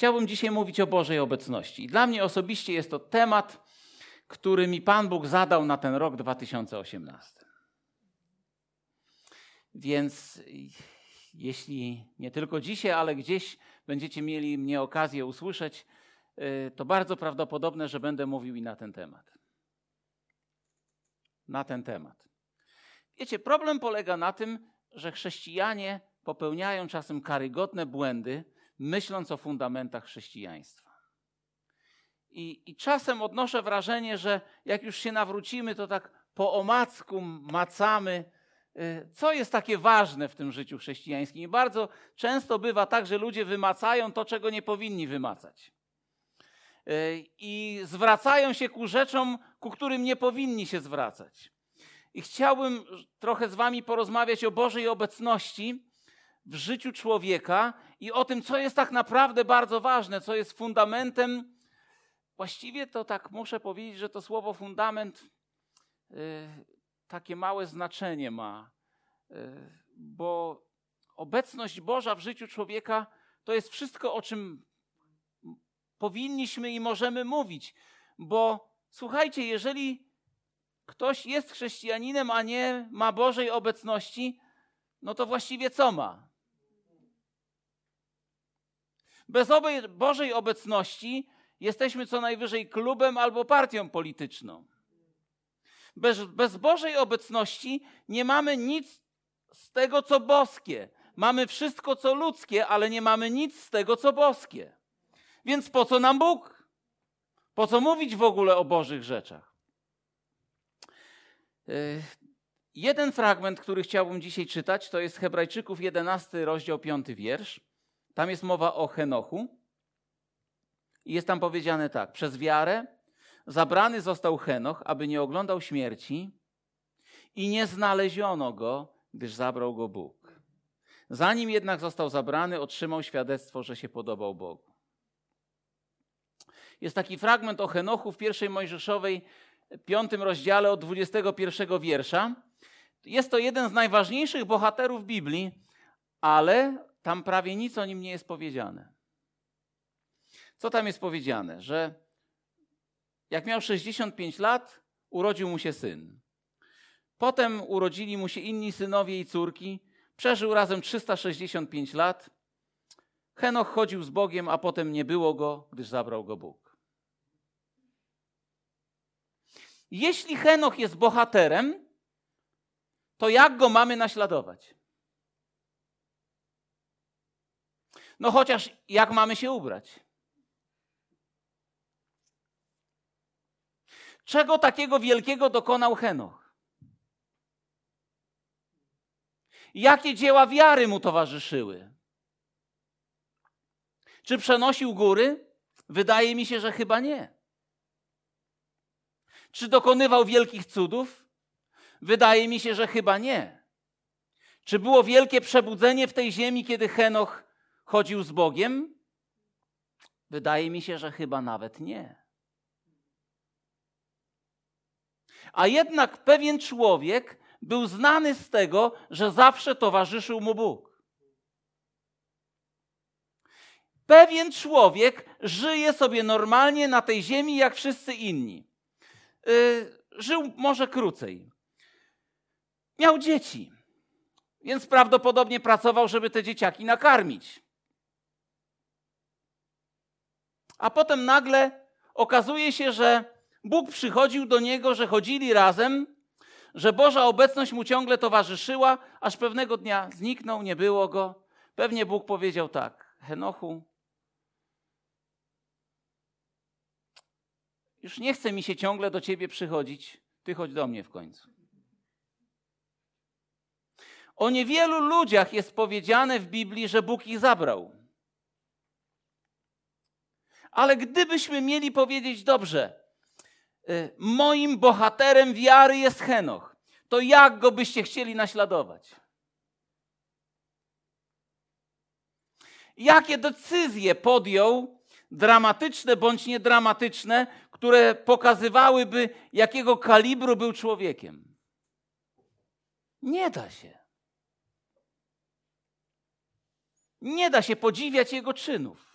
Chciałbym dzisiaj mówić o Bożej obecności. Dla mnie osobiście jest to temat, który mi Pan Bóg zadał na ten rok 2018. Więc jeśli nie tylko dzisiaj, ale gdzieś będziecie mieli mnie okazję usłyszeć, y, to bardzo prawdopodobne, że będę mówił i na ten temat. Na ten temat. Wiecie, problem polega na tym, że chrześcijanie popełniają czasem karygodne błędy, myśląc o fundamentach chrześcijaństwa. I, I, czasem odnoszę wrażenie, że jak już się nawrócimy, to tak po omacku macamy, y, co jest takie ważne w tym życiu chrześcijańskim. I bardzo często bywa tak, że ludzie wymacają to, czego nie powinni wymacać. Y, I zwracają się ku rzeczom, ku którym nie powinni się zwracać. I chciałbym trochę z Wami porozmawiać o Bożej obecności w życiu człowieka i o tym, co jest tak naprawdę bardzo ważne, co jest fundamentem. Właściwie to tak muszę powiedzieć, że to słowo fundament y, takie małe znaczenie ma, y, bo obecność Boża w życiu człowieka to jest wszystko, o czym powinniśmy i możemy mówić. Bo słuchajcie, jeżeli ktoś jest chrześcijaninem, a nie ma Bożej obecności, no to właściwie co ma? Bez Bożej obecności jesteśmy co najwyżej klubem albo partią polityczną. Bez, bez Bożej obecności nie mamy nic z tego, co boskie. Mamy wszystko, co ludzkie, ale nie mamy nic z tego, co boskie. Więc po co nam Bóg? Po co mówić w ogóle o Bożych rzeczach? Y, jeden fragment, który chciałbym dzisiaj czytać, to jest Hebrajczyków 11, rozdział 5 wiersz. Tam jest mowa o Henochu. I jest tam powiedziane tak: Przez wiarę zabrany został Henoch, aby nie oglądał śmierci, i nie znaleziono go, gdyż zabrał go Bóg. Zanim jednak został zabrany, otrzymał świadectwo, że się podobał Bogu. Jest taki fragment o Henochu w pierwszej Mojżeszowej, piątym rozdziale od 21 wiersza. Jest to jeden z najważniejszych bohaterów Biblii, ale tam prawie nic o nim nie jest powiedziane. Co tam jest powiedziane? Że jak miał 65 lat, urodził mu się syn. Potem urodzili mu się inni synowie i córki. Przeżył razem 365 lat. Henoch chodził z Bogiem, a potem nie było go, gdyż zabrał go Bóg. Jeśli Henoch jest bohaterem, to jak go mamy naśladować? No chociaż jak mamy się ubrać? Czego takiego wielkiego dokonał Henoch? Jakie dzieła wiary mu towarzyszyły? Czy przenosił góry? Wydaje mi się, że chyba nie. Czy dokonywał wielkich cudów? Wydaje mi się, że chyba nie. Czy było wielkie przebudzenie w tej ziemi, kiedy Henoch chodził z Bogiem? Wydaje mi się, że chyba nawet nie. A jednak pewien człowiek był znany z tego, że zawsze towarzyszył mu Bóg. Pewien człowiek żyje sobie normalnie na tej ziemi jak wszyscy inni. Yy, żył może krócej. Miał dzieci, więc prawdopodobnie pracował, żeby te dzieciaki nakarmić. A potem nagle okazuje się, że Bóg przychodził do niego, że chodzili razem, że Boża obecność mu ciągle towarzyszyła, aż pewnego dnia zniknął, nie było go. Pewnie Bóg powiedział tak: Henochu, już nie chce mi się ciągle do ciebie przychodzić, ty chodź do mnie w końcu. O niewielu ludziach jest powiedziane w Biblii, że Bóg ich zabrał. Ale gdybyśmy mieli powiedzieć dobrze, y, moim bohaterem wiary jest Henoch, to jak go byście chcieli naśladować? Jakie decyzje podjął, dramatyczne bądź niedramatyczne, które pokazywałyby, jakiego kalibru był człowiekiem? Nie da się. Nie da się podziwiać jego czynów.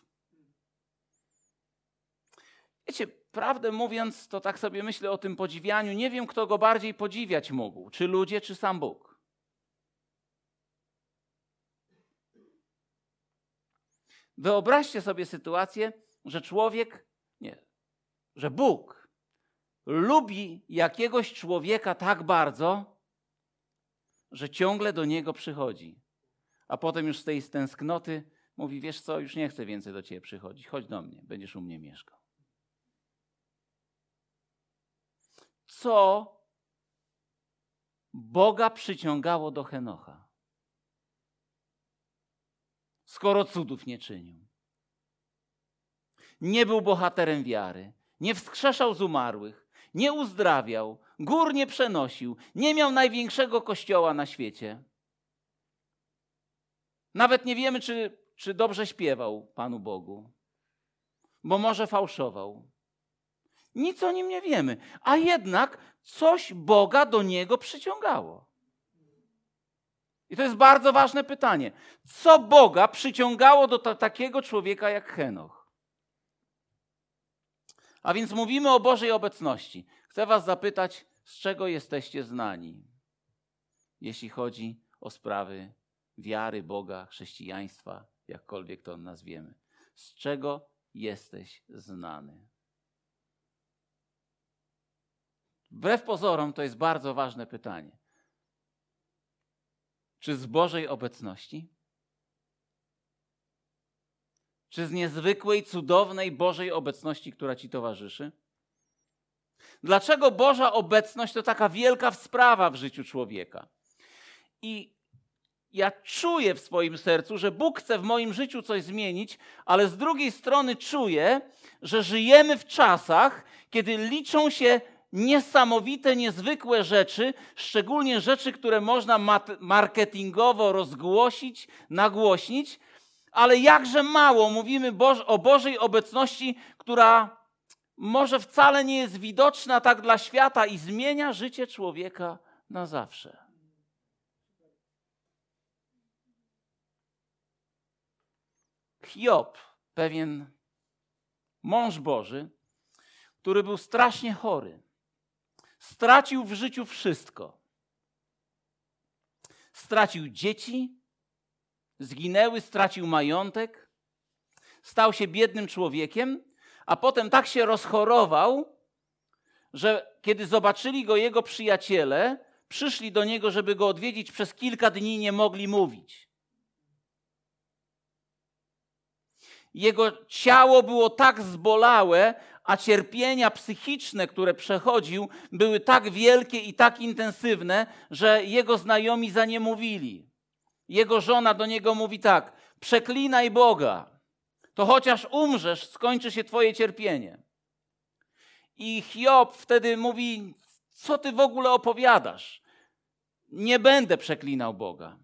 Wiecie, prawdę mówiąc, to tak sobie myślę o tym podziwianiu. Nie wiem, kto go bardziej podziwiać mógł, czy ludzie, czy sam Bóg. Wyobraźcie sobie sytuację, że człowiek, nie, że Bóg lubi jakiegoś człowieka tak bardzo, że ciągle do niego przychodzi. A potem już z tej stęsknoty mówi: Wiesz co, już nie chcę więcej do ciebie przychodzić, chodź do mnie, będziesz u mnie mieszkał. Co Boga przyciągało do Henocha? Skoro cudów nie czynił. Nie był bohaterem wiary, nie wskrzeszał z umarłych, nie uzdrawiał, gór nie przenosił, nie miał największego kościoła na świecie. Nawet nie wiemy, czy, czy dobrze śpiewał Panu Bogu, bo może fałszował. Nic o nim nie wiemy, a jednak coś Boga do niego przyciągało. I to jest bardzo ważne pytanie. Co Boga przyciągało do takiego człowieka jak Henoch? A więc mówimy o Bożej obecności. Chcę Was zapytać, z czego jesteście znani, jeśli chodzi o sprawy wiary, Boga, chrześcijaństwa, jakkolwiek to nazwiemy. Z czego jesteś znany? Wbrew pozorom to jest bardzo ważne pytanie. Czy z Bożej obecności? Czy z niezwykłej, cudownej Bożej obecności, która ci towarzyszy? Dlaczego Boża obecność to taka wielka sprawa w życiu człowieka? I ja czuję w swoim sercu, że Bóg chce w moim życiu coś zmienić, ale z drugiej strony czuję, że żyjemy w czasach, kiedy liczą się niesamowite, niezwykłe rzeczy, szczególnie rzeczy, które można marketingowo rozgłosić, nagłośnić, ale jakże mało mówimy o Bożej obecności, która może wcale nie jest widoczna tak dla świata i zmienia życie człowieka na zawsze. Hiob, pewien mąż Boży, który był strasznie chory, stracił w życiu wszystko. Stracił dzieci, zginęły, stracił majątek, stał się biednym człowiekiem, a potem tak się rozchorował, że kiedy zobaczyli go jego przyjaciele, przyszli do niego, żeby go odwiedzić, przez kilka dni nie mogli mówić. Jego ciało było tak zbolałe, a cierpienia psychiczne, które przechodził, były tak wielkie i tak intensywne, że jego znajomi za nie mówili. Jego żona do niego mówi tak: Przeklinaj Boga, to chociaż umrzesz, skończy się Twoje cierpienie. I Hiob wtedy mówi: Co ty w ogóle opowiadasz? Nie będę przeklinał Boga.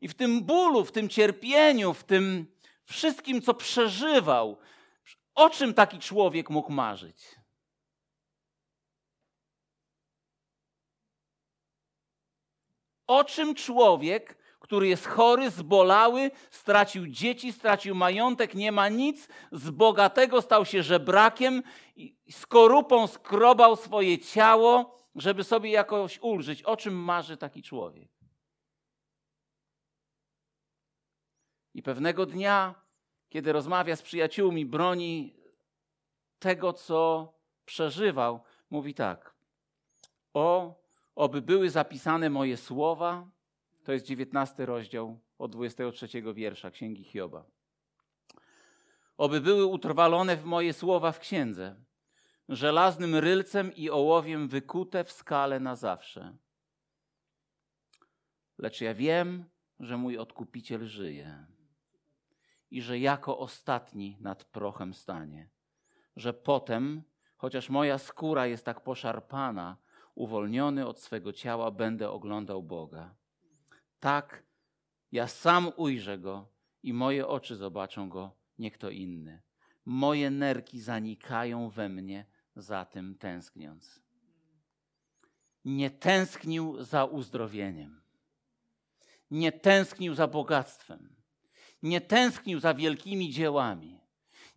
I w tym bólu, w tym cierpieniu, w tym wszystkim, co przeżywał, o czym taki człowiek mógł marzyć? O czym człowiek, który jest chory, zbolały, stracił dzieci, stracił majątek, nie ma nic, z bogatego stał się żebrakiem skorupą skrobał swoje ciało, żeby sobie jakoś ulżyć. O czym marzy taki człowiek? I pewnego dnia kiedy rozmawia z przyjaciółmi, broni tego, co przeżywał, mówi tak: O, oby były zapisane moje słowa. To jest 19 rozdział od 23 wiersza Księgi Hioba. Oby były utrwalone w moje słowa w księdze, żelaznym rylcem i ołowiem wykute w skale na zawsze. Lecz ja wiem, że mój odkupiciel żyje i że jako ostatni nad prochem stanie. Że potem, chociaż moja skóra jest tak poszarpana, uwolniony od swego ciała, będę oglądał Boga. Tak, ja sam ujrzę Go i moje oczy zobaczą Go, nie kto inny. Moje nerki zanikają we mnie, za tym tęskniąc. Nie tęsknił za uzdrowieniem. Nie tęsknił za bogactwem nie tęsknił za wielkimi dziełami,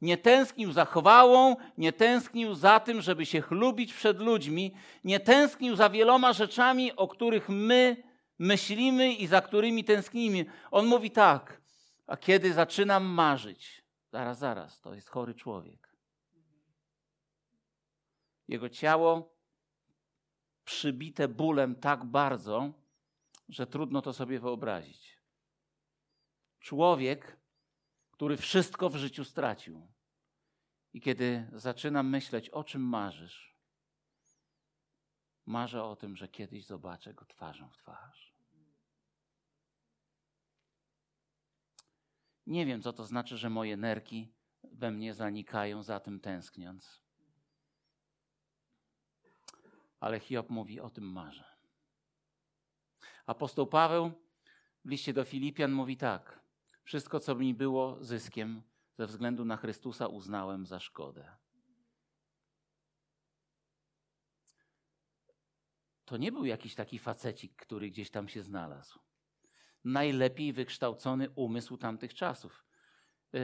Nie tęsknił za chwałą, nie tęsknił za tym, żeby się chlubić przed ludźmi, nie tęsknił za wieloma rzeczami, o których my myślimy i za którymi tęsknimy. On mówi tak, a kiedy zaczynam marzyć, zaraz, zaraz, to jest chory człowiek. Jego ciało przybite bólem tak bardzo, że trudno to sobie wyobrazić. Człowiek, który wszystko w życiu stracił. I kiedy zaczynam myśleć, o czym marzysz, marzę o tym, że kiedyś zobaczę go twarzą w twarz. Nie wiem, co to znaczy, że moje nerki we mnie zanikają za tym tęskniąc. Ale Hiob mówi o tym marzę. Apostoł Paweł w liście do Filipian mówi tak: Wszystko, co mi było zyskiem, ze względu na Chrystusa uznałem za szkodę. To nie był jakiś taki facecik, który gdzieś tam się znalazł. Najlepiej wykształcony umysł tamtych czasów. E,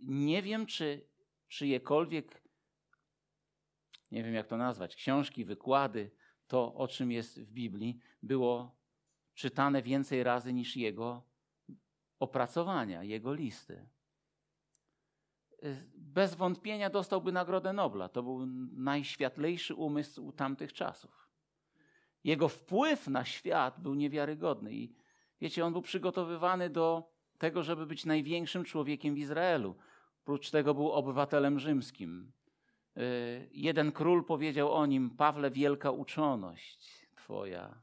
nie wiem, czy czyjekolwiek, nie wiem jak to nazwać, książki, wykłady, to o czym jest w Biblii, było czytane więcej razy niż jego opracowania, jego listy. Bez wątpienia dostałby Nagrodę Nobla. To był najświetlejszy umysł tamtych czasów. Jego wpływ na świat był niewiarygodny i wiecie, on był przygotowywany do tego, żeby być największym człowiekiem w Izraelu. Prócz tego był obywatelem rzymskim. Y, jeden król powiedział o nim: Pawle, wielka uczoność Twoja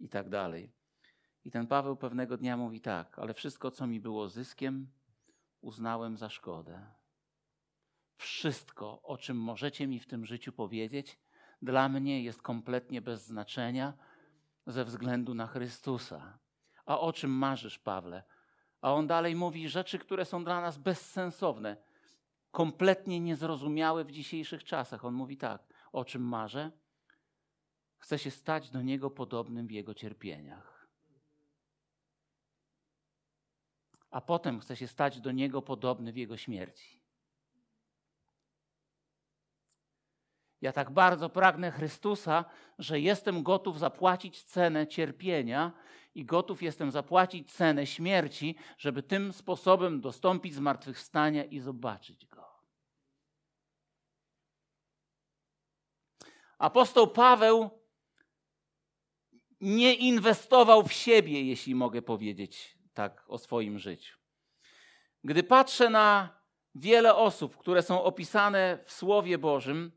i tak dalej. I ten Paweł pewnego dnia mówi tak, ale wszystko, co mi było zyskiem, uznałem za szkodę. Wszystko, o czym możecie mi w tym życiu powiedzieć, dla mnie jest kompletnie bez znaczenia ze względu na Chrystusa. A o czym marzysz, Pawle? A on dalej mówi rzeczy, które są dla nas bezsensowne, kompletnie niezrozumiałe w dzisiejszych czasach. On mówi tak: O czym marzę? Chcę się stać do niego podobnym w jego cierpieniach. A potem chcę się stać do niego podobny w jego śmierci. Ja tak bardzo pragnę Chrystusa, że jestem gotów zapłacić cenę cierpienia i gotów jestem zapłacić cenę śmierci, żeby tym sposobem dostąpić zmartwychwstania i zobaczyć Go. Apostoł Paweł nie inwestował w siebie, jeśli mogę powiedzieć tak o swoim życiu. Gdy patrzę na wiele osób, które są opisane w Słowie Bożym,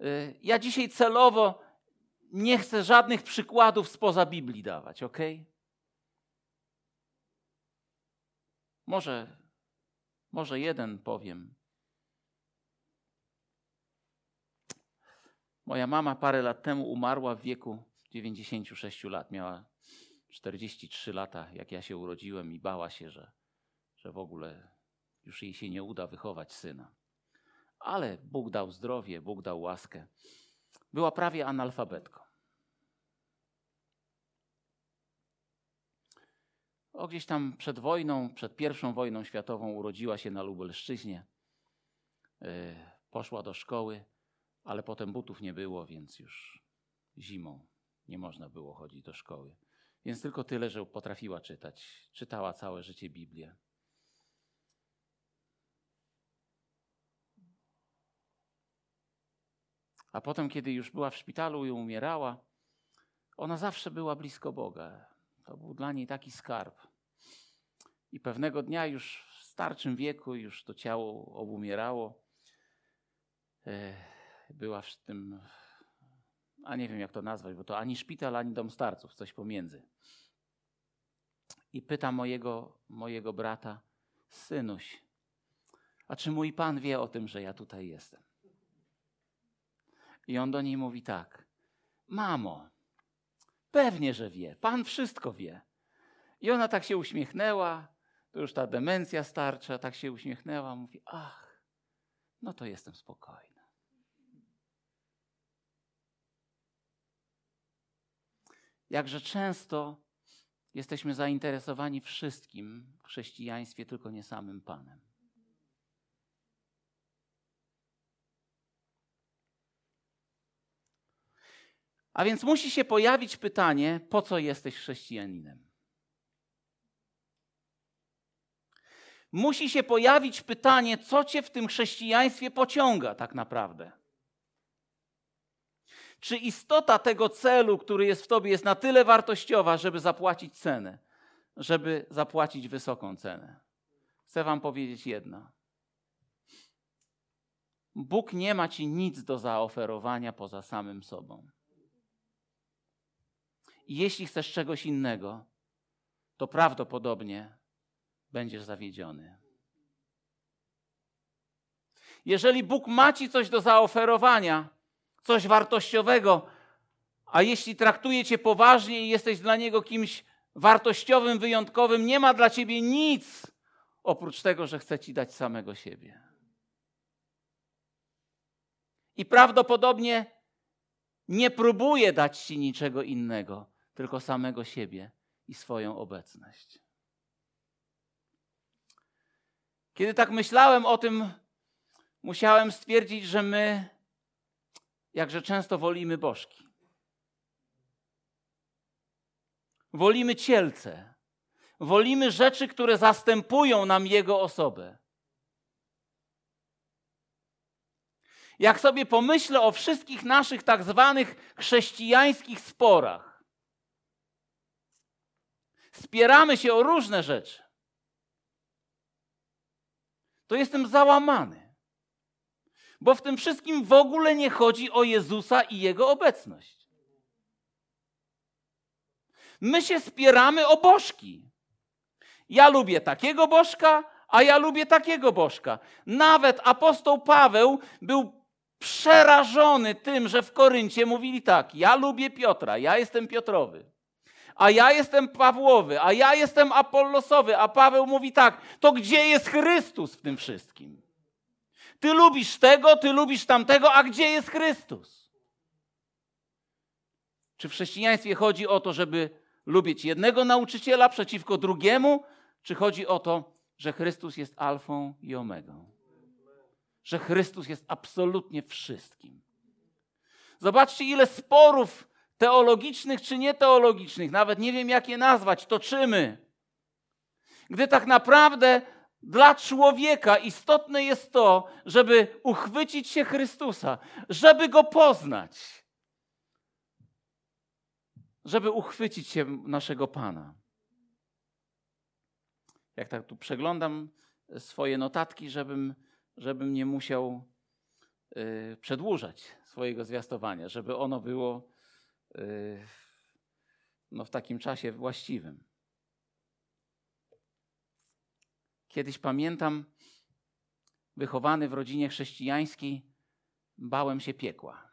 y, ja dzisiaj celowo nie chcę żadnych przykładów spoza Biblii dawać, ok? Może, może jeden powiem. Moja mama parę lat temu umarła w wieku 96 lat. Miała 43 lata, jak ja się urodziłem, i bała się, że, że w ogóle już jej się nie uda wychować syna. Ale Bóg dał zdrowie, Bóg dał łaskę. Była prawie analfabetką. O, gdzieś tam przed wojną, przed pierwszą wojną światową urodziła się na Lubelszczyźnie. E, poszła do szkoły, ale potem butów nie było, więc już zimą nie można było chodzić do szkoły. Więc tylko tyle, że potrafiła czytać. Czytała całe życie Biblię. A potem, kiedy już była w szpitalu i umierała, ona zawsze była blisko Boga. To był dla niej taki skarb. I pewnego dnia już w starczym wieku, już to ciało obumierało, e, była w tym a nie wiem jak to nazwać, bo to ani szpital, ani dom starców, coś pomiędzy. I pyta mojego, mojego brata, synuś, a czy mój pan wie o tym, że ja tutaj jestem? I on do niej mówi tak, mamo, pewnie, że wie, pan wszystko wie. I ona tak się uśmiechnęła, to już ta demencja starcza, tak się uśmiechnęła, mówi, ach, no to jestem spokojny. jakże często jesteśmy zainteresowani wszystkim w chrześcijaństwie, tylko nie samym Panem. A więc musi się pojawić pytanie, po co jesteś chrześcijaninem? Musi się pojawić pytanie, co cię w tym chrześcijaństwie pociąga tak naprawdę. Czy istota tego celu, który jest w tobie, jest na tyle wartościowa, żeby zapłacić cenę, żeby zapłacić wysoką cenę? Chcę wam powiedzieć jedno. Bóg nie ma ci nic do zaoferowania poza samym sobą. Jeśli chcesz czegoś innego, to prawdopodobnie będziesz zawiedziony. Jeżeli Bóg ma ci coś do zaoferowania, coś wartościowego, a jeśli traktuje cię poważnie i jesteś dla niego kimś wartościowym, wyjątkowym, nie ma dla ciebie nic oprócz tego, że chce ci dać samego siebie. I prawdopodobnie nie próbuje dać ci niczego innego, tylko samego siebie i swoją obecność. Kiedy tak myślałem o tym, musiałem stwierdzić, że my jakże często wolimy bożki. Wolimy cielce. Wolimy rzeczy, które zastępują nam Jego osobę. Jak sobie pomyślę o wszystkich naszych tak zwanych chrześcijańskich sporach, spieramy się o różne rzeczy, to jestem załamany. Bo w tym wszystkim w ogóle nie chodzi o Jezusa i Jego obecność. My się spieramy o bożki. Ja lubię takiego bożka, a ja lubię takiego bożka. Nawet apostoł Paweł był przerażony tym, że w Koryncie mówili tak: Ja lubię Piotra, ja jestem Piotrowy, a ja jestem Pawłowy, a ja jestem Apollosowy, a Paweł mówi tak: To gdzie jest Chrystus w tym wszystkim? Ty lubisz tego, ty lubisz tamtego, a gdzie jest Chrystus? Czy w chrześcijaństwie chodzi o to, żeby lubić jednego nauczyciela przeciwko drugiemu, czy chodzi o to, że Chrystus jest alfą i omegą? Że Chrystus jest absolutnie wszystkim. Zobaczcie, ile sporów teologicznych czy nieteologicznych, nawet nie wiem jak je nazwać, toczymy. Gdy tak naprawdę dla człowieka istotne jest to, żeby uchwycić się Chrystusa, żeby go poznać, żeby uchwycić się naszego Pana. Jak tak tu przeglądam swoje notatki, żebym, żebym nie musiał y, przedłużać swojego zwiastowania, żeby ono było y, no, w takim czasie właściwym. Kiedyś pamiętam, wychowany w rodzinie chrześcijańskiej, bałem się piekła.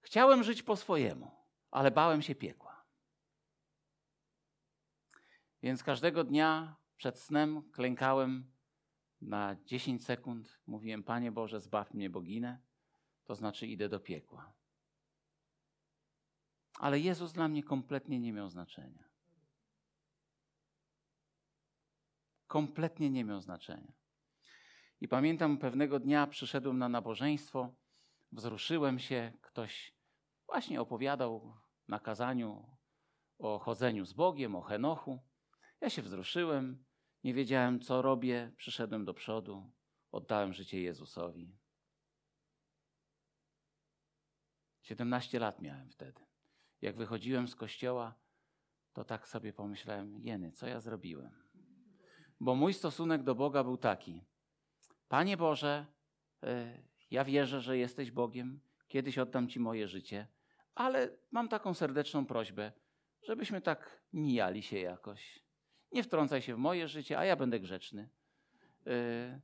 Chciałem żyć po swojemu, ale bałem się piekła. Więc każdego dnia przed snem klękałem na 10 sekund. Mówiłem: Panie Boże, zbaw mnie boginę, to znaczy idę do piekła. Ale Jezus dla mnie kompletnie nie miał znaczenia. Kompletnie nie miał znaczenia. I pamiętam, pewnego dnia przyszedłem na nabożeństwo, wzruszyłem się, ktoś właśnie opowiadał na kazaniu o chodzeniu z Bogiem, o Henochu. Ja się wzruszyłem, nie wiedziałem, co robię, przyszedłem do przodu, oddałem życie Jezusowi. 17 lat miałem wtedy jak wychodziłem z kościoła, to tak sobie pomyślałem, jeny, co ja zrobiłem? Bo mój stosunek do Boga był taki: Panie Boże, e, ja wierzę, że jesteś Bogiem, kiedyś oddam Ci moje życie, ale mam taką serdeczną prośbę, żebyśmy tak mijali się jakoś. Nie wtrącaj się w moje życie, a ja będę grzeczny. E, e,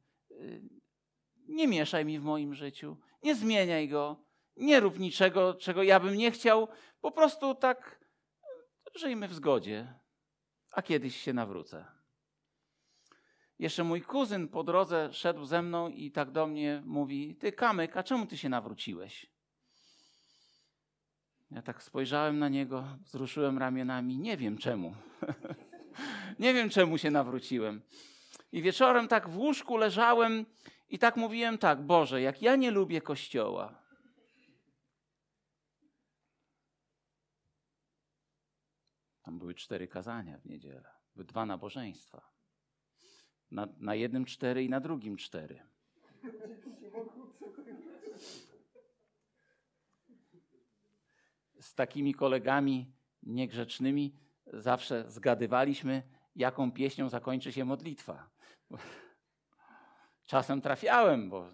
nie mieszaj mi w moim życiu, nie zmieniaj go, nie rób niczego, czego ja bym nie chciał. Po prostu tak żyjmy w zgodzie, a kiedyś się nawrócę. Jeszcze mój kuzyn po drodze szedł ze mną i tak do mnie mówi: Ty, Kamyk, a czemu ty się nawróciłeś? Ja tak spojrzałem na niego, wzruszyłem ramionami. Nie wiem czemu. nie wiem czemu się nawróciłem. I wieczorem tak w łóżku leżałem I tak mówiłem tak, Boże, jak ja nie lubię kościoła, tam były cztery kazania w niedzielę, były dwa nabożeństwa. Na, na jednym cztery i na drugim cztery. Z takimi kolegami niegrzecznymi zawsze zgadywaliśmy, jaką pieśnią zakończy się modlitwa. Czasem trafiałem, bo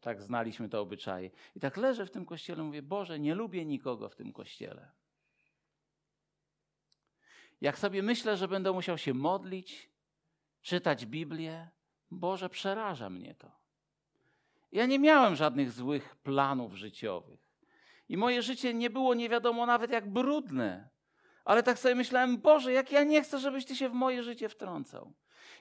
tak znaliśmy te obyczaje. I tak leżę w tym kościele, mówię, Boże, nie lubię nikogo w tym kościele. Jak sobie myślę, że będę musiał się modlić, czytać Biblię, Boże, przeraża mnie to. Ja nie miałem żadnych złych planów życiowych. I moje życie nie było nie wiadomo nawet jak brudne. Ale tak sobie myślałem, Boże, jak ja nie chcę, żebyś Ty się w moje życie wtrącał.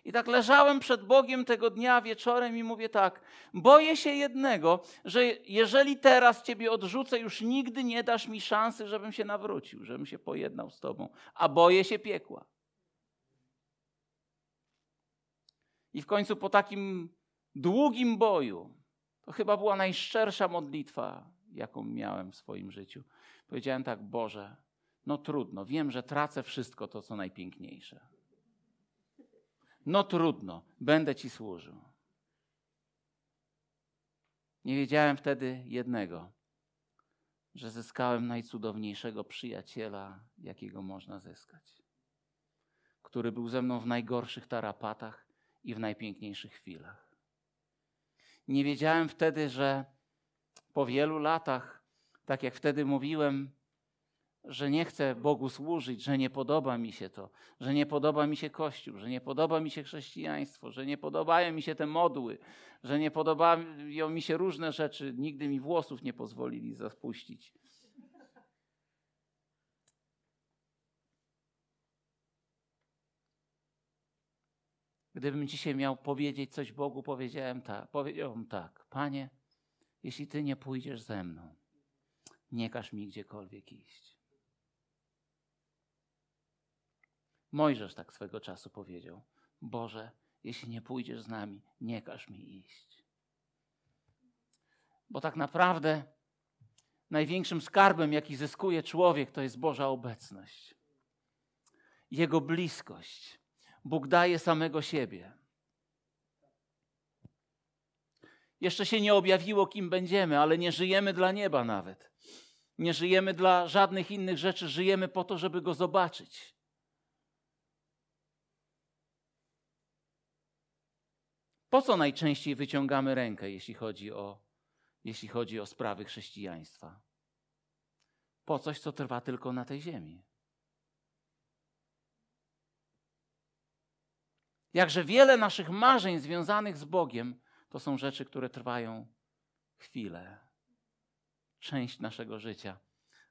I tak leżałem przed Bogiem tego dnia wieczorem i mówię tak: Boję się jednego, że jeżeli teraz Ciebie odrzucę, już nigdy nie dasz mi szansy, żebym się nawrócił, żebym się pojednał z Tobą. A boję się piekła. I w końcu po takim długim boju, to chyba była najszczersza modlitwa, jaką miałem w swoim życiu. Powiedziałem tak: Boże, no trudno, wiem, że tracę wszystko to, co najpiękniejsze. No trudno, będę Ci służył. Nie wiedziałem wtedy jednego, że zyskałem najcudowniejszego przyjaciela, jakiego można zyskać, który był ze mną w najgorszych tarapatach i w najpiękniejszych chwilach. Nie wiedziałem wtedy, że po wielu latach, tak jak wtedy mówiłem, że nie chcę Bogu służyć, że nie podoba mi się to, że nie podoba mi się Kościół, że nie podoba mi się chrześcijaństwo, że nie podobają mi się te modły, że nie podobają mi się różne rzeczy. Nigdy mi włosów nie pozwolili zapuścić. Gdybym dzisiaj miał powiedzieć coś Bogu, powiedziałem tak, powiedziałbym tak, Panie, jeśli Ty nie pójdziesz ze mną, nie każ mi gdziekolwiek iść. Mojżesz tak swego czasu powiedział: Boże, jeśli nie pójdziesz z nami, nie każ mi iść. Bo tak naprawdę największym skarbem, jaki zyskuje człowiek, to jest Boża obecność. Jego bliskość. Bóg daje samego siebie. Jeszcze się nie objawiło, kim będziemy, ale nie żyjemy dla nieba nawet. Nie żyjemy dla żadnych innych rzeczy, żyjemy po to, żeby go zobaczyć. Po co najczęściej wyciągamy rękę, jeśli chodzi o, jeśli chodzi o sprawy chrześcijaństwa? Po coś, co trwa tylko na tej ziemi. Jakże wiele naszych marzeń związanych z Bogiem to są rzeczy, które trwają chwilę, część naszego życia,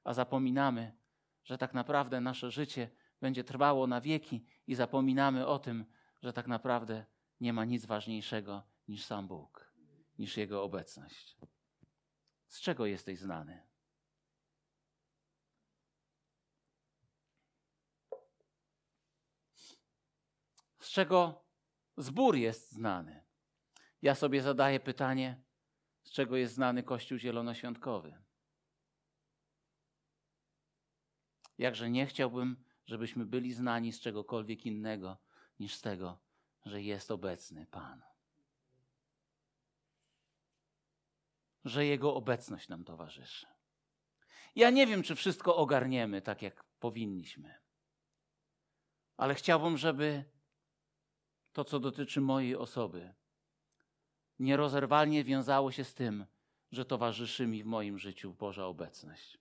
a zapominamy, że tak naprawdę nasze życie będzie trwało na wieki i zapominamy o tym, że tak naprawdę nie ma nic ważniejszego niż sam Bóg, niż Jego obecność. Z czego jesteś znany? Z czego zbór jest znany? Ja sobie zadaję pytanie, z czego jest znany Kościół Zielonoświątkowy. Jakże nie chciałbym, żebyśmy byli znani z czegokolwiek innego niż z tego, że jest obecny Pan. Że Jego obecność nam towarzyszy. Ja nie wiem, czy wszystko ogarniemy tak, jak powinniśmy, ale chciałbym, żeby to, co dotyczy mojej osoby, nierozerwalnie wiązało się z tym, że towarzyszy mi w moim życiu Boża obecność.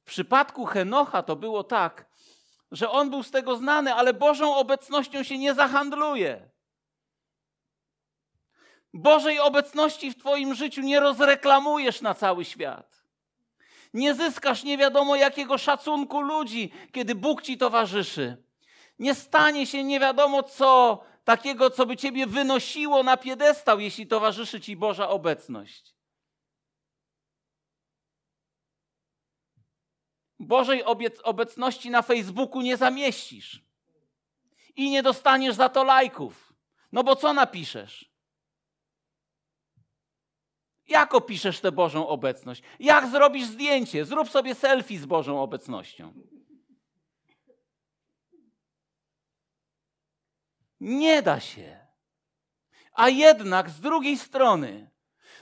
W przypadku Henocha to było tak, że on był z tego znany, ale Bożą obecnością się nie zahandluje. Bożej obecności w Twoim życiu nie rozreklamujesz na cały świat. Nie zyskasz nie wiadomo jakiego szacunku ludzi, kiedy Bóg Ci towarzyszy. Nie stanie się nie wiadomo co takiego, co by Ciebie wynosiło na piedestał, jeśli towarzyszy Ci Boża obecność. Bożej obecności na Facebooku nie zamieścisz. I nie dostaniesz za to lajków. No bo co napiszesz? Jak opiszesz tę Bożą obecność? Jak zrobisz zdjęcie? Zrób sobie selfie z Bożą obecnością. Nie da się. A jednak z drugiej strony,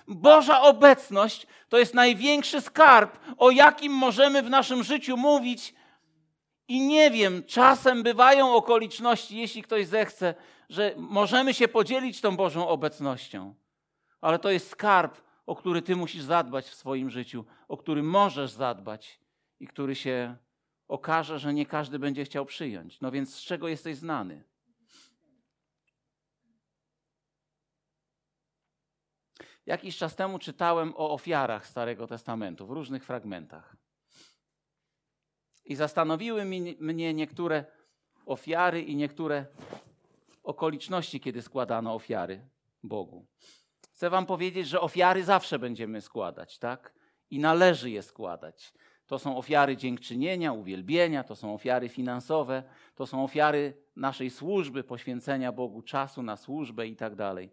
Boża obecność to jest największy skarb, o jakim możemy w naszym życiu mówić. I nie wiem, czasem bywają okoliczności, jeśli ktoś zechce, że możemy się podzielić tą Bożą obecnością. Ale to jest skarb, o który ty musisz zadbać w swoim życiu, o który możesz zadbać i który się okaże, że nie każdy będzie chciał przyjąć. No więc z czego jesteś znany? Jakiś czas temu czytałem o ofiarach Starego Testamentu w różnych fragmentach. I zastanowiły mnie niektóre ofiary i niektóre okoliczności, kiedy składano ofiary Bogu. Chcę Wam powiedzieć, że ofiary zawsze będziemy składać, tak? I należy je składać. To są ofiary dziękczynienia, uwielbienia, to są ofiary finansowe, to są ofiary naszej służby, poświęcenia Bogu czasu na służbę i tak dalej.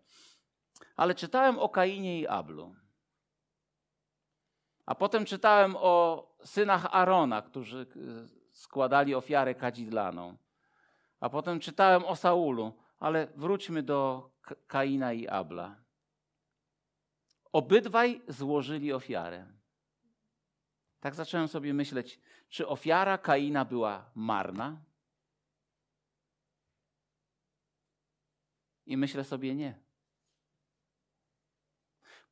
Ale czytałem o Kainie i Ablu. A potem czytałem o synach Arona, którzy e, składali ofiarę kadzidlaną. A potem czytałem o Saulu, ale wróćmy do Kaina i Abla. Obydwaj złożyli ofiarę. Tak zacząłem sobie myśleć, czy ofiara Kaina była marna? I myślę sobie nie.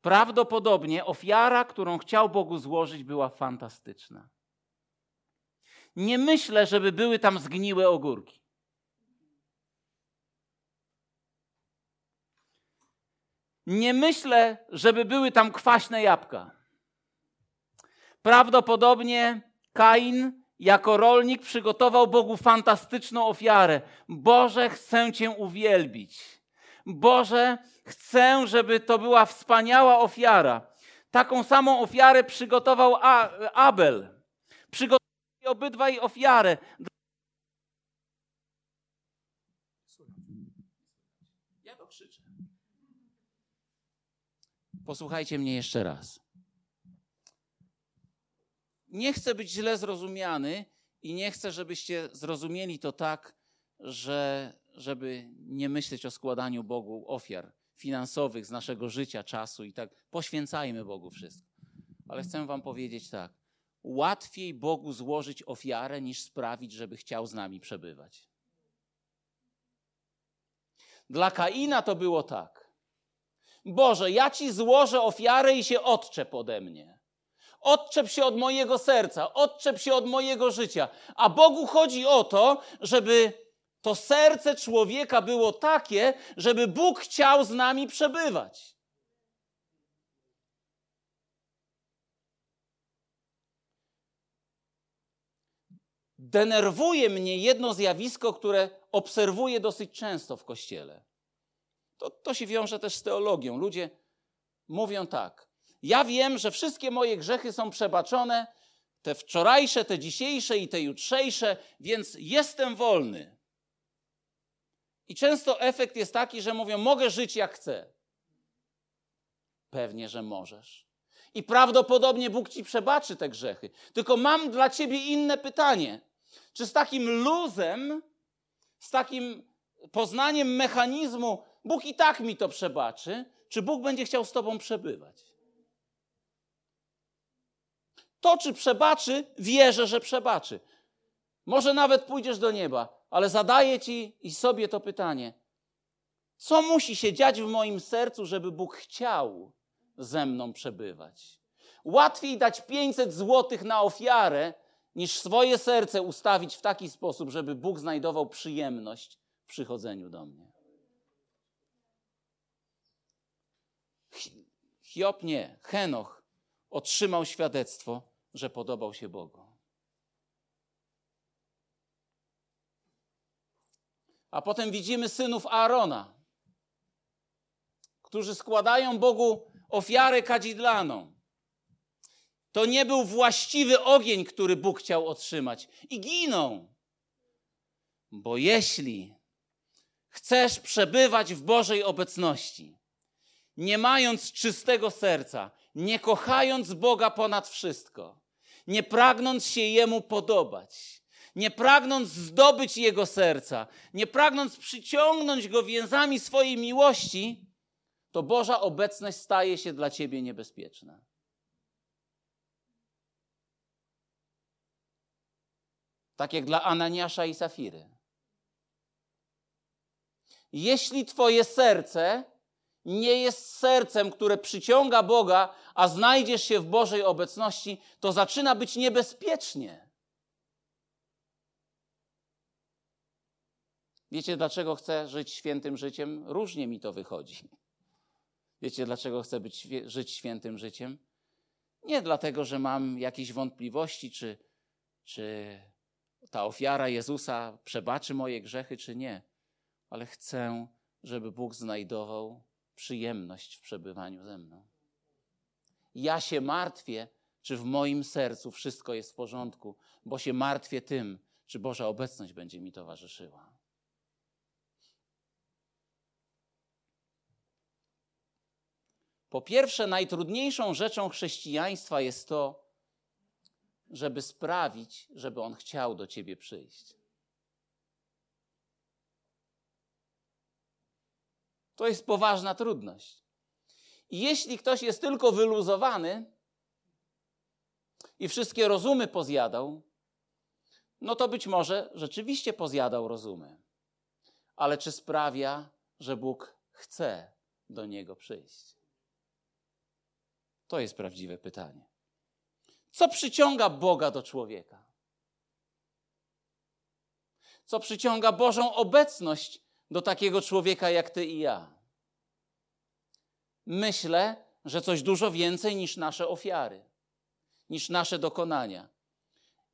Prawdopodobnie ofiara, którą chciał Bogu złożyć, była fantastyczna. Nie myślę, żeby były tam zgniłe ogórki. Nie myślę, żeby były tam kwaśne jabłka. Prawdopodobnie Kain jako rolnik przygotował Bogu fantastyczną ofiarę. Boże, chcę Cię uwielbić. Boże, chcę, żeby to była wspaniała ofiara. Taką samą ofiarę przygotował Abel. Przygotował obydwaj ofiarę. Ja to krzyczę. Posłuchajcie mnie jeszcze raz. Nie chcę być źle zrozumiany i nie chcę, żebyście zrozumieli to tak, że żeby nie myśleć o składaniu Bogu ofiar finansowych z naszego życia, czasu i tak. Poświęcajmy Bogu wszystko. Ale chcę Wam powiedzieć tak. Łatwiej Bogu złożyć ofiarę, niż sprawić, żeby chciał z nami przebywać. Dla Kaina to było tak. Boże, ja ci złożę ofiarę i się odczep ode mnie. Odczep się od mojego serca, odczep się od mojego życia. A Bogu chodzi o to, żeby to serce człowieka było takie, żeby Bóg chciał z nami przebywać. Denerwuje mnie jedno zjawisko, które obserwuję dosyć często w kościele. To, to się wiąże też z teologią. Ludzie mówią tak: Ja wiem, że wszystkie moje grzechy są przebaczone, te wczorajsze, te dzisiejsze i te jutrzejsze, więc jestem wolny. I często efekt jest taki, że mówią: Mogę żyć jak chcę. Pewnie, że możesz. I prawdopodobnie Bóg ci przebaczy te grzechy. Tylko mam dla ciebie inne pytanie. Czy z takim luzem, z takim poznaniem mechanizmu, Bóg i tak mi to przebaczy, czy Bóg będzie chciał z tobą przebywać? To, czy przebaczy, wierzę, że przebaczy. Może nawet pójdziesz do nieba, ale zadaję ci i sobie to pytanie. Co musi się dziać w moim sercu, żeby Bóg chciał ze mną przebywać? Łatwiej dać 500 złotych na ofiarę, niż swoje serce ustawić w taki sposób, żeby Bóg znajdował przyjemność w przychodzeniu do mnie. Hiob nie, Henoch otrzymał świadectwo, że podobał się Bogu. A potem widzimy synów Aarona, którzy składają Bogu ofiarę kadzidlaną. To nie był właściwy ogień, który Bóg chciał otrzymać. I giną. Bo jeśli chcesz przebywać w Bożej obecności, nie mając czystego serca, nie kochając Boga ponad wszystko, nie pragnąc się Jemu podobać, nie pragnąc zdobyć Jego serca, nie pragnąc przyciągnąć Go więzami swojej miłości, to Boża obecność staje się dla Ciebie niebezpieczna. Tak jak dla Ananiasza i Safiry. Jeśli Twoje serce nie jest sercem, które przyciąga Boga, a znajdziesz się w Bożej obecności, to zaczyna być niebezpiecznie. Wiecie, dlaczego chcę żyć świętym życiem? Różnie mi to wychodzi. Wiecie, dlaczego chcę być, żyć świętym życiem? Nie dlatego, że mam jakieś wątpliwości, czy, czy ta ofiara Jezusa przebaczy moje grzechy, czy nie, ale chcę, żeby Bóg znajdował przyjemność w przebywaniu ze mną. Ja się martwię, czy w moim sercu wszystko jest w porządku, bo się martwię tym, czy Boża obecność będzie mi towarzyszyła. Po pierwsze, najtrudniejszą rzeczą chrześcijaństwa jest to, żeby sprawić, żeby on chciał do ciebie przyjść. To jest poważna trudność. I jeśli ktoś jest tylko wyluzowany i wszystkie rozumy pozjadał, no to być może rzeczywiście pozjadał rozumy. Ale czy sprawia, że Bóg chce do niego przyjść? To jest prawdziwe pytanie. Co przyciąga Boga do człowieka? Co przyciąga Bożą obecność do takiego człowieka jak ty i ja? Myślę, że coś dużo więcej niż nasze ofiary, niż nasze dokonania.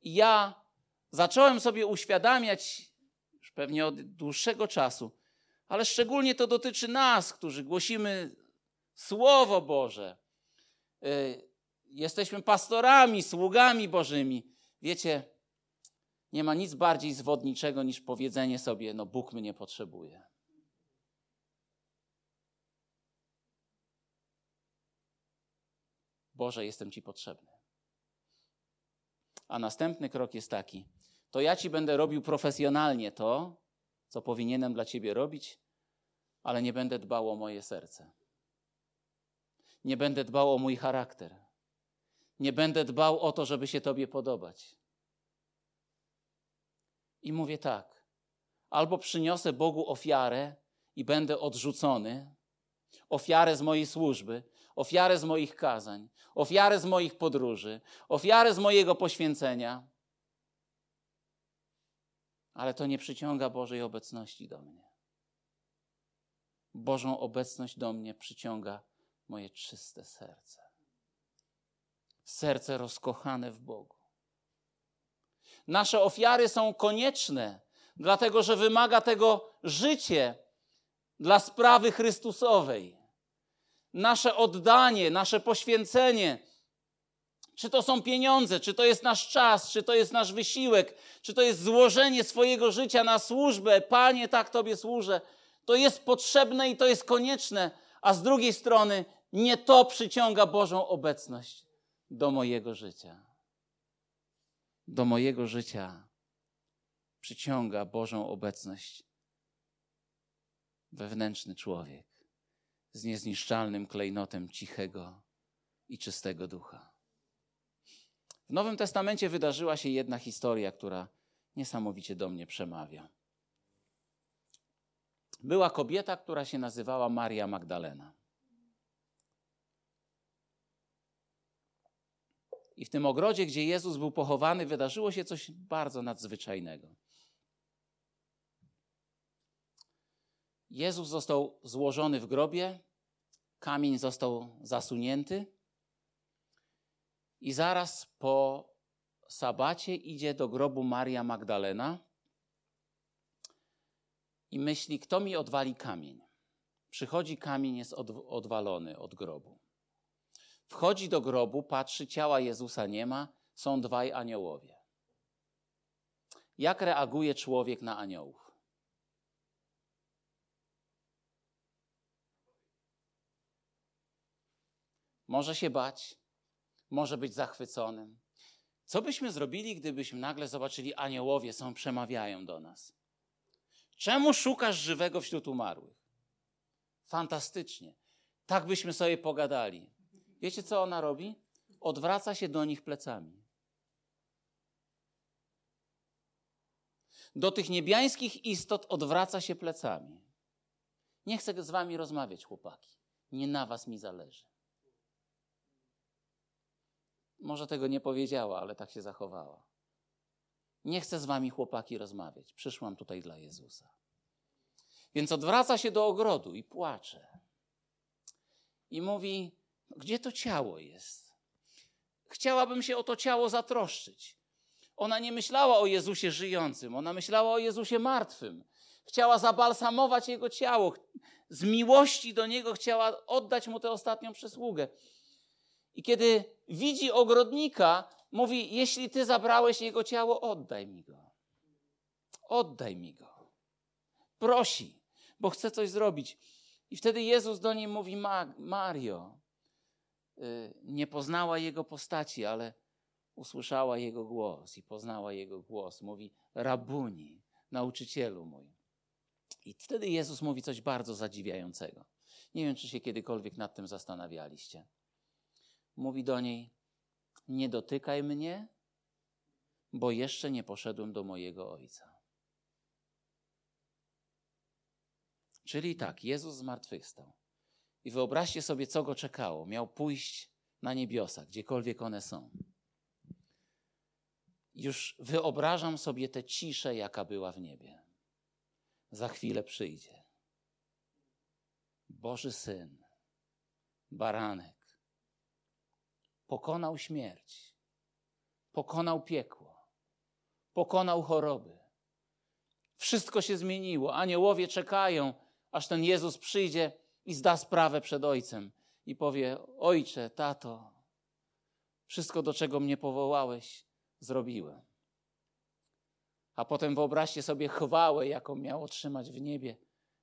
Ja zacząłem sobie uświadamiać, już pewnie od dłuższego czasu, ale szczególnie to dotyczy nas, którzy głosimy Słowo Boże, jesteśmy pastorami, sługami Bożymi. Wiecie, nie ma nic bardziej zwodniczego niż powiedzenie sobie: No, Bóg mnie potrzebuje. Boże, jestem Ci potrzebny. A następny krok jest taki: to ja Ci będę robił profesjonalnie to, co powinienem dla Ciebie robić, ale nie będę dbał o moje serce. Nie będę dbał o mój charakter. Nie będę dbał o to, żeby się Tobie podobać. I mówię tak: albo przyniosę Bogu ofiarę i będę odrzucony, ofiarę z mojej służby, ofiarę z moich kazań, ofiarę z moich podróży, ofiarę z mojego poświęcenia, ale to nie przyciąga Bożej obecności do mnie. Bożą obecność do mnie przyciąga moje czyste serce. Serce rozkochane w Bogu. Nasze ofiary są konieczne, dlatego że wymaga tego życie dla sprawy Chrystusowej. Nasze oddanie, nasze poświęcenie, czy to są pieniądze, czy to jest nasz czas, czy to jest nasz wysiłek, czy to jest złożenie swojego życia na służbę, Panie, tak Tobie służę, to jest potrzebne i to jest konieczne, a z drugiej strony nie to przyciąga Bożą obecność do mojego życia. Do mojego życia przyciąga Bożą obecność wewnętrzny człowiek z niezniszczalnym klejnotem cichego i czystego ducha. W Nowym Testamencie wydarzyła się jedna historia, która niesamowicie do mnie przemawia. Była kobieta, która się nazywała Maria Magdalena. I w tym ogrodzie, gdzie Jezus był pochowany, wydarzyło się coś bardzo nadzwyczajnego. Jezus został złożony w grobie, kamień został zasunięty, i zaraz po sabacie idzie do grobu Maria Magdalena i myśli, kto mi odwali kamień. Przychodzi kamień, jest odwalony od grobu. Wchodzi do grobu, patrzy, ciała Jezusa nie ma, są dwaj aniołowie. Jak reaguje człowiek na aniołów? Może się bać, może być zachwyconym. Co byśmy zrobili, gdybyśmy nagle zobaczyli, aniołowie są, przemawiają do nas? Czemu szukasz żywego wśród umarłych? Fantastycznie. Tak byśmy sobie pogadali. Wiecie, co ona robi? Odwraca się do nich plecami. Do tych niebiańskich istot odwraca się plecami. Nie chcę z wami rozmawiać, chłopaki. Nie na was mi zależy. Może tego nie powiedziała, ale tak się zachowała. Nie chcę z wami, chłopaki, rozmawiać. Przyszłam tutaj dla Jezusa. Więc odwraca się do ogrodu i płacze. I mówi: Gdzie to ciało jest? Chciałabym się o to ciało zatroszczyć. Ona nie myślała o Jezusie żyjącym, ona myślała o Jezusie martwym. Chciała zabalsamować jego ciało. Z miłości do niego chciała oddać mu tę ostatnią przysługę. I kiedy widzi ogrodnika, mówi: Jeśli ty zabrałeś jego ciało, oddaj mi go. Oddaj mi go. Prosi, bo chce coś zrobić. I wtedy Jezus do niej mówi: Mario. Y, nie poznała jego postaci, ale usłyszała jego głos i poznała jego głos. Mówi: Rabuni, nauczycielu mój. I wtedy Jezus mówi coś bardzo zadziwiającego. Nie wiem, czy się kiedykolwiek nad tym zastanawialiście mówi do niej: Nie dotykaj mnie, bo jeszcze nie poszedłem do mojego ojca. Czyli tak, Jezus zmartwychwstał. I wyobraźcie sobie, co go czekało. Miał pójść na niebiosa, gdziekolwiek one są. Już wyobrażam sobie tę ciszę, jaka była w niebie. Za chwilę przyjdzie. Boży Syn, baranek, Pokonał śmierć, pokonał piekło, pokonał choroby. Wszystko się zmieniło. Aniołowie czekają, aż ten Jezus przyjdzie i zda sprawę przed Ojcem i powie: Ojcze, tato, wszystko, do czego mnie powołałeś, zrobiłem. A potem wyobraźcie sobie chwałę, jaką miał otrzymać w niebie,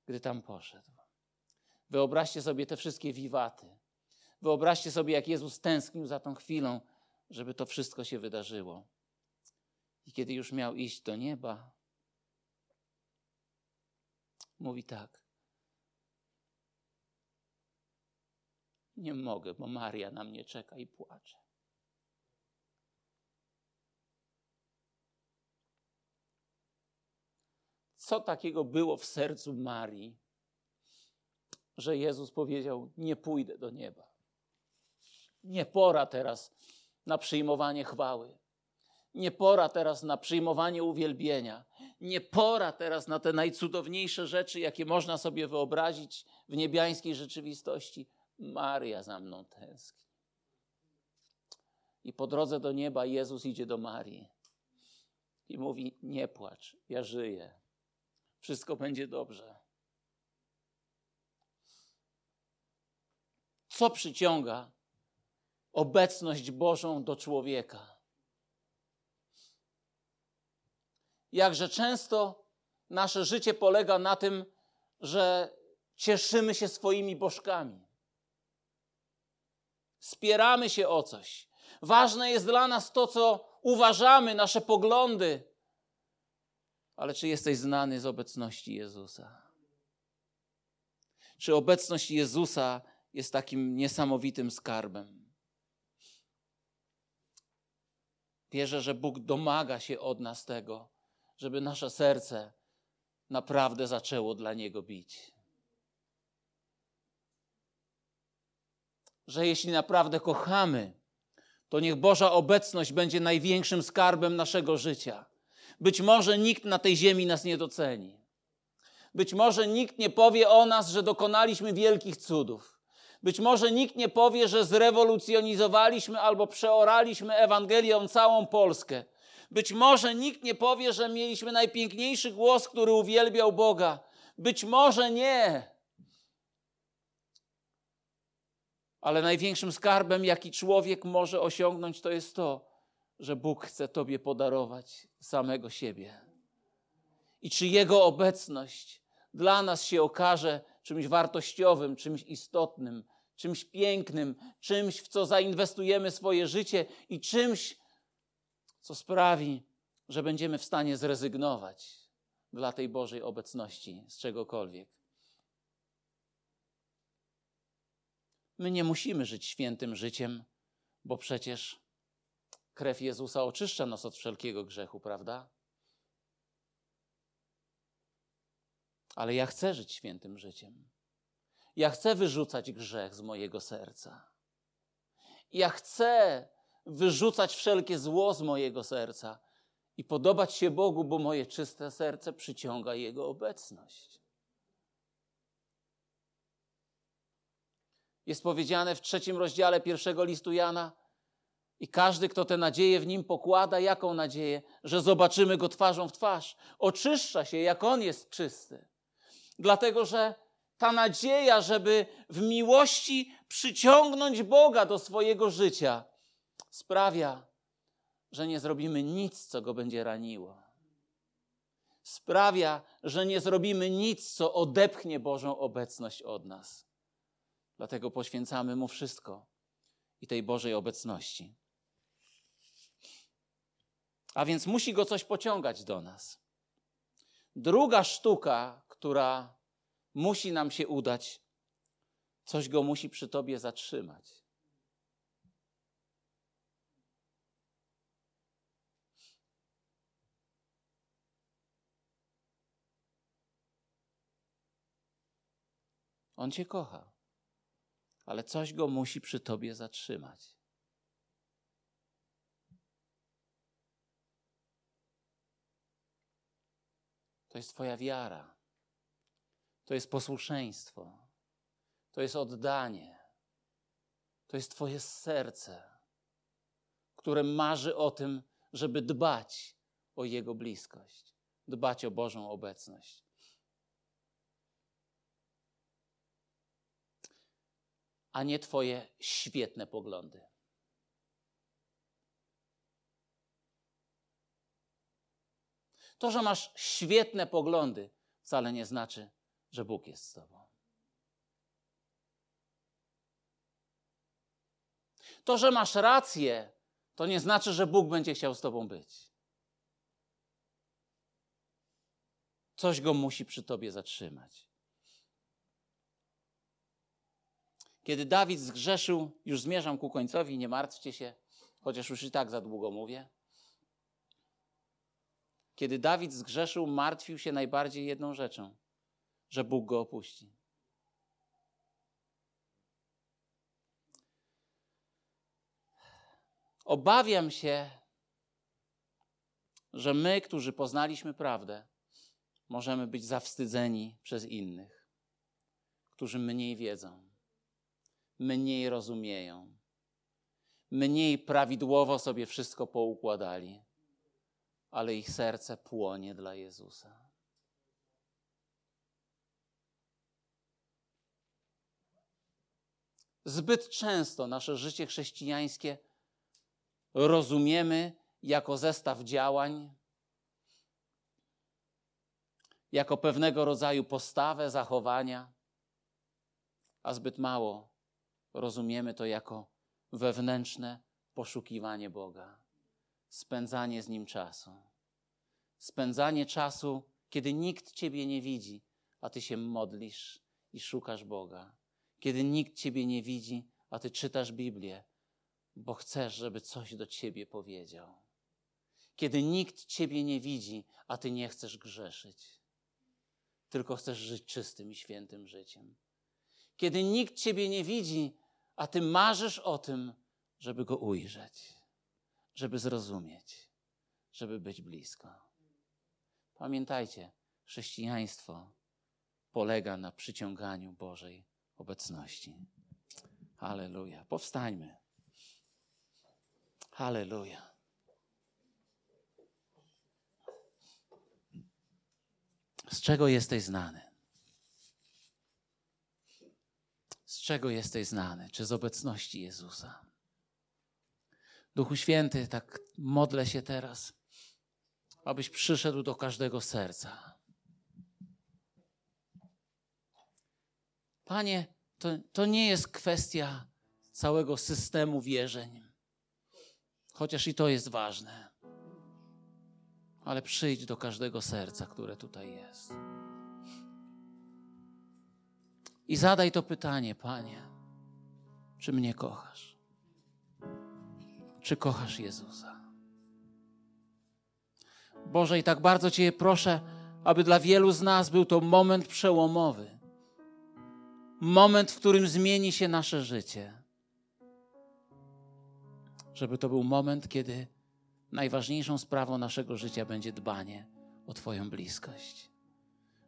gdy tam poszedł. Wyobraźcie sobie te wszystkie wiwaty, Wyobraźcie sobie, jak Jezus tęsknił za tą chwilą, żeby to wszystko się wydarzyło. I kiedy już miał iść do nieba, mówi tak. Nie mogę, bo Maria na mnie czeka i płacze. Co takiego było w sercu Marii, że Jezus powiedział: Nie pójdę do nieba? Nie pora teraz na przyjmowanie chwały. Nie pora teraz na przyjmowanie uwielbienia. Nie pora teraz na te najcudowniejsze rzeczy, jakie można sobie wyobrazić w niebiańskiej rzeczywistości. Maria za mną tęskni. I po drodze do nieba Jezus idzie do Marii i mówi: Nie płacz, ja żyję. Wszystko będzie dobrze. Co przyciąga obecność Bożą do człowieka. Jakże często nasze życie polega na tym, że cieszymy się swoimi bożkami. Spieramy się o coś. Ważne jest dla nas to, co uważamy, nasze poglądy. Ale czy jesteś znany z obecności Jezusa? Czy obecność Jezusa jest takim niesamowitym skarbem? Wierzę, że Bóg domaga się od nas tego, żeby nasze serce naprawdę zaczęło dla Niego bić. Że jeśli naprawdę kochamy, to niech Boża obecność będzie największym skarbem naszego życia. Być może nikt na tej ziemi nas nie doceni. Być może nikt nie powie o nas, że dokonaliśmy wielkich cudów. Być może nikt nie powie, że zrewolucjonizowaliśmy albo przeoraliśmy Ewangelią całą Polskę. Być może nikt nie powie, że mieliśmy najpiękniejszy głos, który uwielbiał Boga. Być może nie. Ale największym skarbem, jaki człowiek może osiągnąć, to jest to, że Bóg chce Tobie podarować samego siebie. I czy Jego obecność dla nas się okaże czymś wartościowym, czymś istotnym, czymś pięknym, czymś, w co zainwestujemy swoje życie i czymś, co sprawi, że będziemy w stanie zrezygnować dla tej Bożej obecności z czegokolwiek. My nie musimy żyć świętym życiem, bo przecież krew Jezusa oczyszcza nas od wszelkiego grzechu, prawda? Ale ja chcę żyć świętym życiem. Ja chcę wyrzucać grzech z mojego serca. Ja chcę wyrzucać wszelkie zło z mojego serca i podobać się Bogu, bo moje czyste serce przyciąga Jego obecność. Jest powiedziane w trzecim rozdziale pierwszego listu Jana, i każdy, kto tę nadzieję w nim pokłada, jaką nadzieję? Że zobaczymy go twarzą w twarz. Oczyszcza się, jak on jest czysty. Dlatego, że ta nadzieja, żeby w miłości przyciągnąć Boga do swojego życia, sprawia, że nie zrobimy nic, co go będzie raniło. Sprawia, że nie zrobimy nic, co odepchnie Bożą obecność od nas. Dlatego poświęcamy mu wszystko i tej Bożej obecności. A więc musi go coś pociągać do nas. Druga sztuka, która musi nam się udać, coś go musi przy tobie zatrzymać. On cię kocha, ale coś go musi przy tobie zatrzymać. To jest Twoja wiara. To jest posłuszeństwo. To jest oddanie. To jest Twoje serce, które marzy o tym, żeby dbać o Jego bliskość, dbać o Bożą obecność. A nie Twoje świetne poglądy. To, że masz świetne poglądy, wcale nie znaczy, że Bóg jest z Tobą. To, że masz rację, to nie znaczy, że Bóg będzie chciał z Tobą być. Coś go musi przy Tobie zatrzymać. Kiedy Dawid zgrzeszył, już zmierzam ku końcowi, nie martwcie się, chociaż już i tak za długo mówię. Kiedy Dawid zgrzeszył, martwił się najbardziej jedną rzeczą: że Bóg go opuści. Obawiam się, że my, którzy poznaliśmy prawdę, możemy być zawstydzeni przez innych, którzy mniej wiedzą, mniej rozumieją, mniej prawidłowo sobie wszystko poukładali ale ich serce płonie dla Jezusa. Zbyt często nasze życie chrześcijańskie rozumiemy jako zestaw działań, jako pewnego rodzaju postawę, zachowania, a zbyt mało rozumiemy to jako wewnętrzne poszukiwanie Boga spędzanie z Nim czasu. Spędzanie czasu, kiedy nikt Ciebie nie widzi, a Ty się modlisz i szukasz Boga. Kiedy nikt Ciebie nie widzi, a Ty czytasz Biblię, bo chcesz, żeby coś do Ciebie powiedział. Kiedy nikt Ciebie nie widzi, a Ty nie chcesz grzeszyć, tylko chcesz żyć czystym i świętym życiem. Kiedy nikt Ciebie nie widzi, a Ty marzysz o tym, żeby Go ujrzeć żeby zrozumieć, żeby być blisko. Pamiętajcie, chrześcijaństwo polega na przyciąganiu Bożej obecności. Halleluja. Powstańmy. Halleluja. Z czego jesteś znany? Z czego jesteś znany? Czy z obecności Jezusa? Duchu Święty, tak modlę się teraz, abyś przyszedł do każdego serca. Panie, To, to nie jest kwestia całego systemu wierzeń, chociaż i to jest ważne. Ale przyjdź do każdego serca, które tutaj jest. I zadaj to pytanie, Panie, czy mnie kochasz? Czy kochasz Jezusa? Boże, i tak bardzo Cię proszę, aby dla wielu z nas był to moment przełomowy. Moment, w którym zmieni się nasze życie. Żeby to był moment, kiedy najważniejszą sprawą naszego życia będzie dbanie o Twoją bliskość.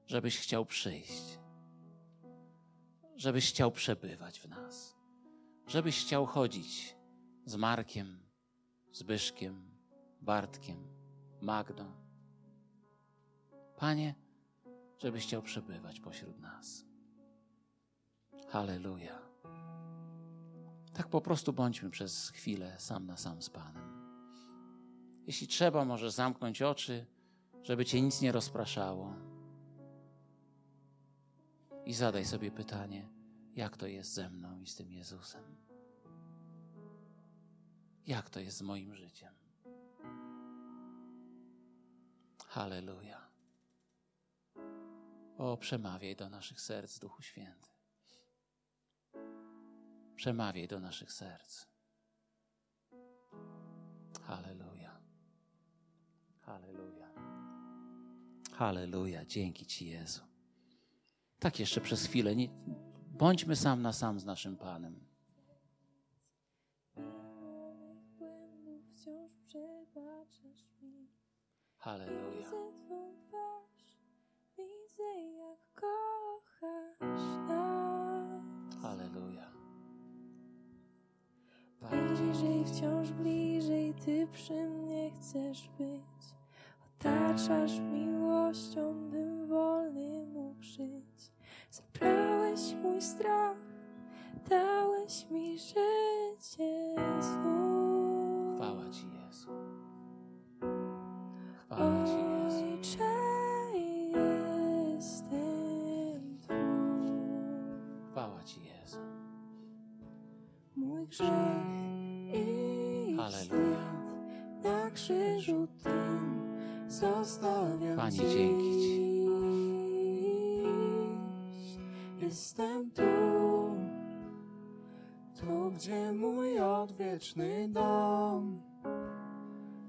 Żebyś chciał przyjść. Żebyś chciał przebywać w nas. Żebyś chciał chodzić z Markiem, Zbyszkiem, Bartkiem, Magdą. Panie, żebyś chciał przebywać pośród nas. Halleluja. Tak po prostu bądźmy przez chwilę sam na sam z Panem. Jeśli trzeba, możesz zamknąć oczy, żeby cię nic nie rozpraszało. I zadaj sobie pytanie, jak to jest ze mną i z tym Jezusem? Jak to jest z moim życiem? Halleluja. O, przemawiaj do naszych serc, Duchu Święty. Przemawiaj do naszych serc. Halleluja. Halleluja. Halleluja. Dzięki Ci, Jezu. Tak jeszcze przez chwilę. Nie, bądźmy sam na sam z naszym Panem. Halleluja. Halleluja. Bliżej, wciąż bliżej, Ty przy mnie chcesz być. Otaczasz miłością, bym dałeś mi życie znów. Chwała Ci, Jezu. Chwała Ci, Jezu. Ojcze, jestem Twój. Chwała Ci, Jezu. Mój grzech i Halleluja. na krzyżu tym zostawiam Panie, dzięki Ci. Jestem gdzie mój odwieczny dom.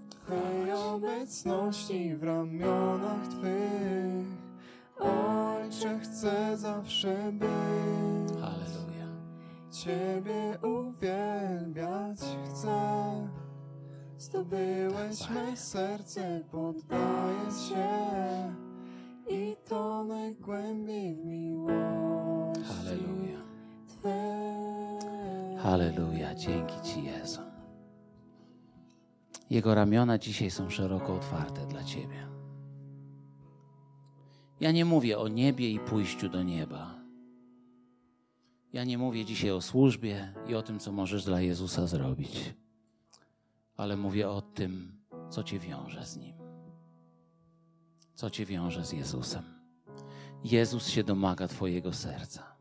W Twej obecności w ramionach Twych, Ojcze, chcę zawsze być. Halleluja. Ciebie uwielbiać chcę. Zdobyłeś me serce, poddaję się i to najgłębiej w miłości Dzięki Ci, Jezu. Jego ramiona dzisiaj są szeroko otwarte dla Ciebie. Ja nie mówię o niebie i pójściu do nieba. Ja nie mówię dzisiaj o służbie i o tym, co możesz dla Jezusa zrobić, ale mówię o tym, co Cię wiąże z Nim. Co Cię wiąże z Jezusem. Jezus się domaga Twojego serca.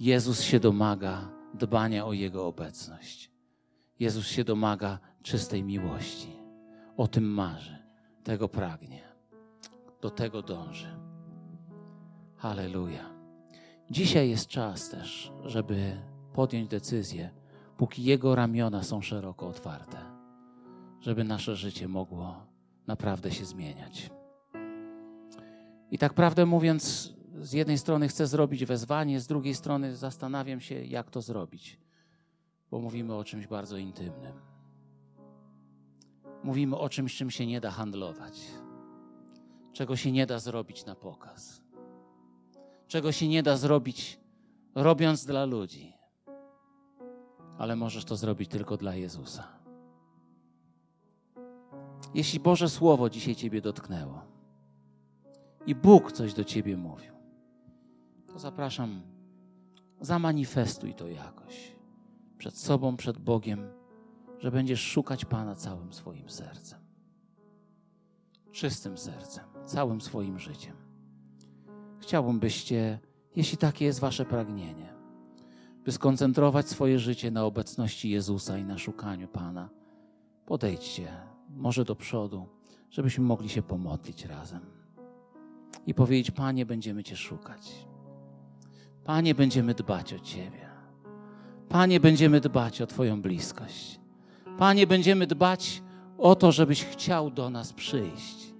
Jezus się domaga dbania o Jego obecność. Jezus się domaga czystej miłości. O tym marzy, tego pragnie, do tego dąży. Halleluja. Dzisiaj jest czas też, żeby podjąć decyzję, póki Jego ramiona są szeroko otwarte, żeby nasze życie mogło naprawdę się zmieniać. I tak prawdę mówiąc, z jednej strony chcę zrobić wezwanie, z drugiej strony zastanawiam się, jak to zrobić, bo mówimy o czymś bardzo intymnym. Mówimy o czymś, czym się nie da handlować, czego się nie da zrobić na pokaz, czego się nie da zrobić robiąc dla ludzi, ale możesz to zrobić tylko dla Jezusa. Jeśli Boże Słowo dzisiaj Ciebie dotknęło i Bóg coś do Ciebie mówił, to zapraszam, zamanifestuj to jakoś przed sobą, przed Bogiem, że będziesz szukać Pana całym swoim sercem. Czystym sercem, całym swoim życiem. Chciałbym, byście, jeśli takie jest Wasze pragnienie, by skoncentrować swoje życie na obecności Jezusa i na szukaniu Pana. Podejdźcie, może do przodu, żebyśmy mogli się pomodlić razem i powiedzieć: Panie, będziemy Cię szukać. Panie, będziemy dbać o Ciebie. Panie, będziemy dbać o Twoją bliskość. Panie, będziemy dbać o to, żebyś chciał do nas przyjść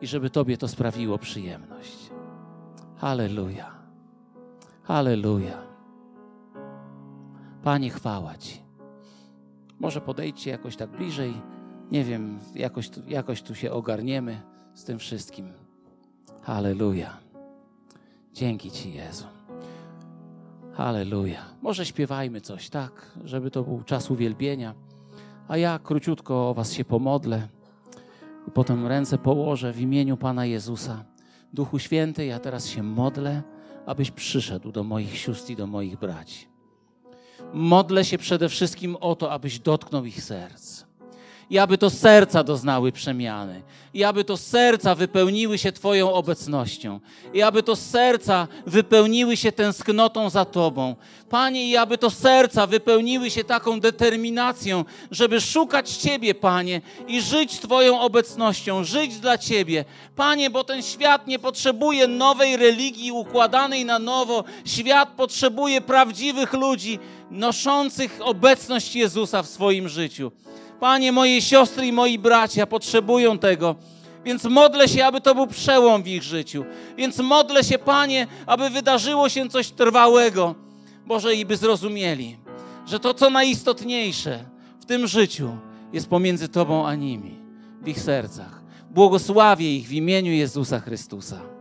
i żeby Tobie to sprawiło przyjemność. Halleluja. Halleluja. Panie, chwała Ci. Może podejdźcie jakoś tak bliżej. Nie wiem, jakoś jakoś tu się ogarniemy z tym wszystkim. Halleluja. Dzięki Ci, Jezu. Halleluja. Może śpiewajmy coś, tak, żeby to był czas uwielbienia. A ja króciutko o Was się pomodlę i potem ręce położę w imieniu Pana Jezusa. Duchu Święty, ja teraz się modlę, abyś przyszedł do moich sióstr i do moich braci. Modlę się przede wszystkim o to, abyś dotknął ich serc. I aby to serca doznały przemiany. I aby to serca wypełniły się Twoją obecnością. I aby to serca wypełniły się tęsknotą za Tobą. Panie, i aby to serca wypełniły się taką determinacją, żeby szukać Ciebie, Panie, i żyć Twoją obecnością, żyć dla Ciebie. Panie, bo ten świat nie potrzebuje nowej religii układanej na nowo. Świat potrzebuje prawdziwych ludzi, noszących obecność Jezusa w swoim życiu. Panie, moje siostry i moi bracia potrzebują tego. Więc modlę się, aby to był przełom w ich życiu. Więc modlę się, Panie, aby wydarzyło się coś trwałego. Boże, i by zrozumieli, że to, co najistotniejsze w tym życiu, jest pomiędzy Tobą a nimi, w ich sercach. Błogosławię ich w imieniu Jezusa Chrystusa.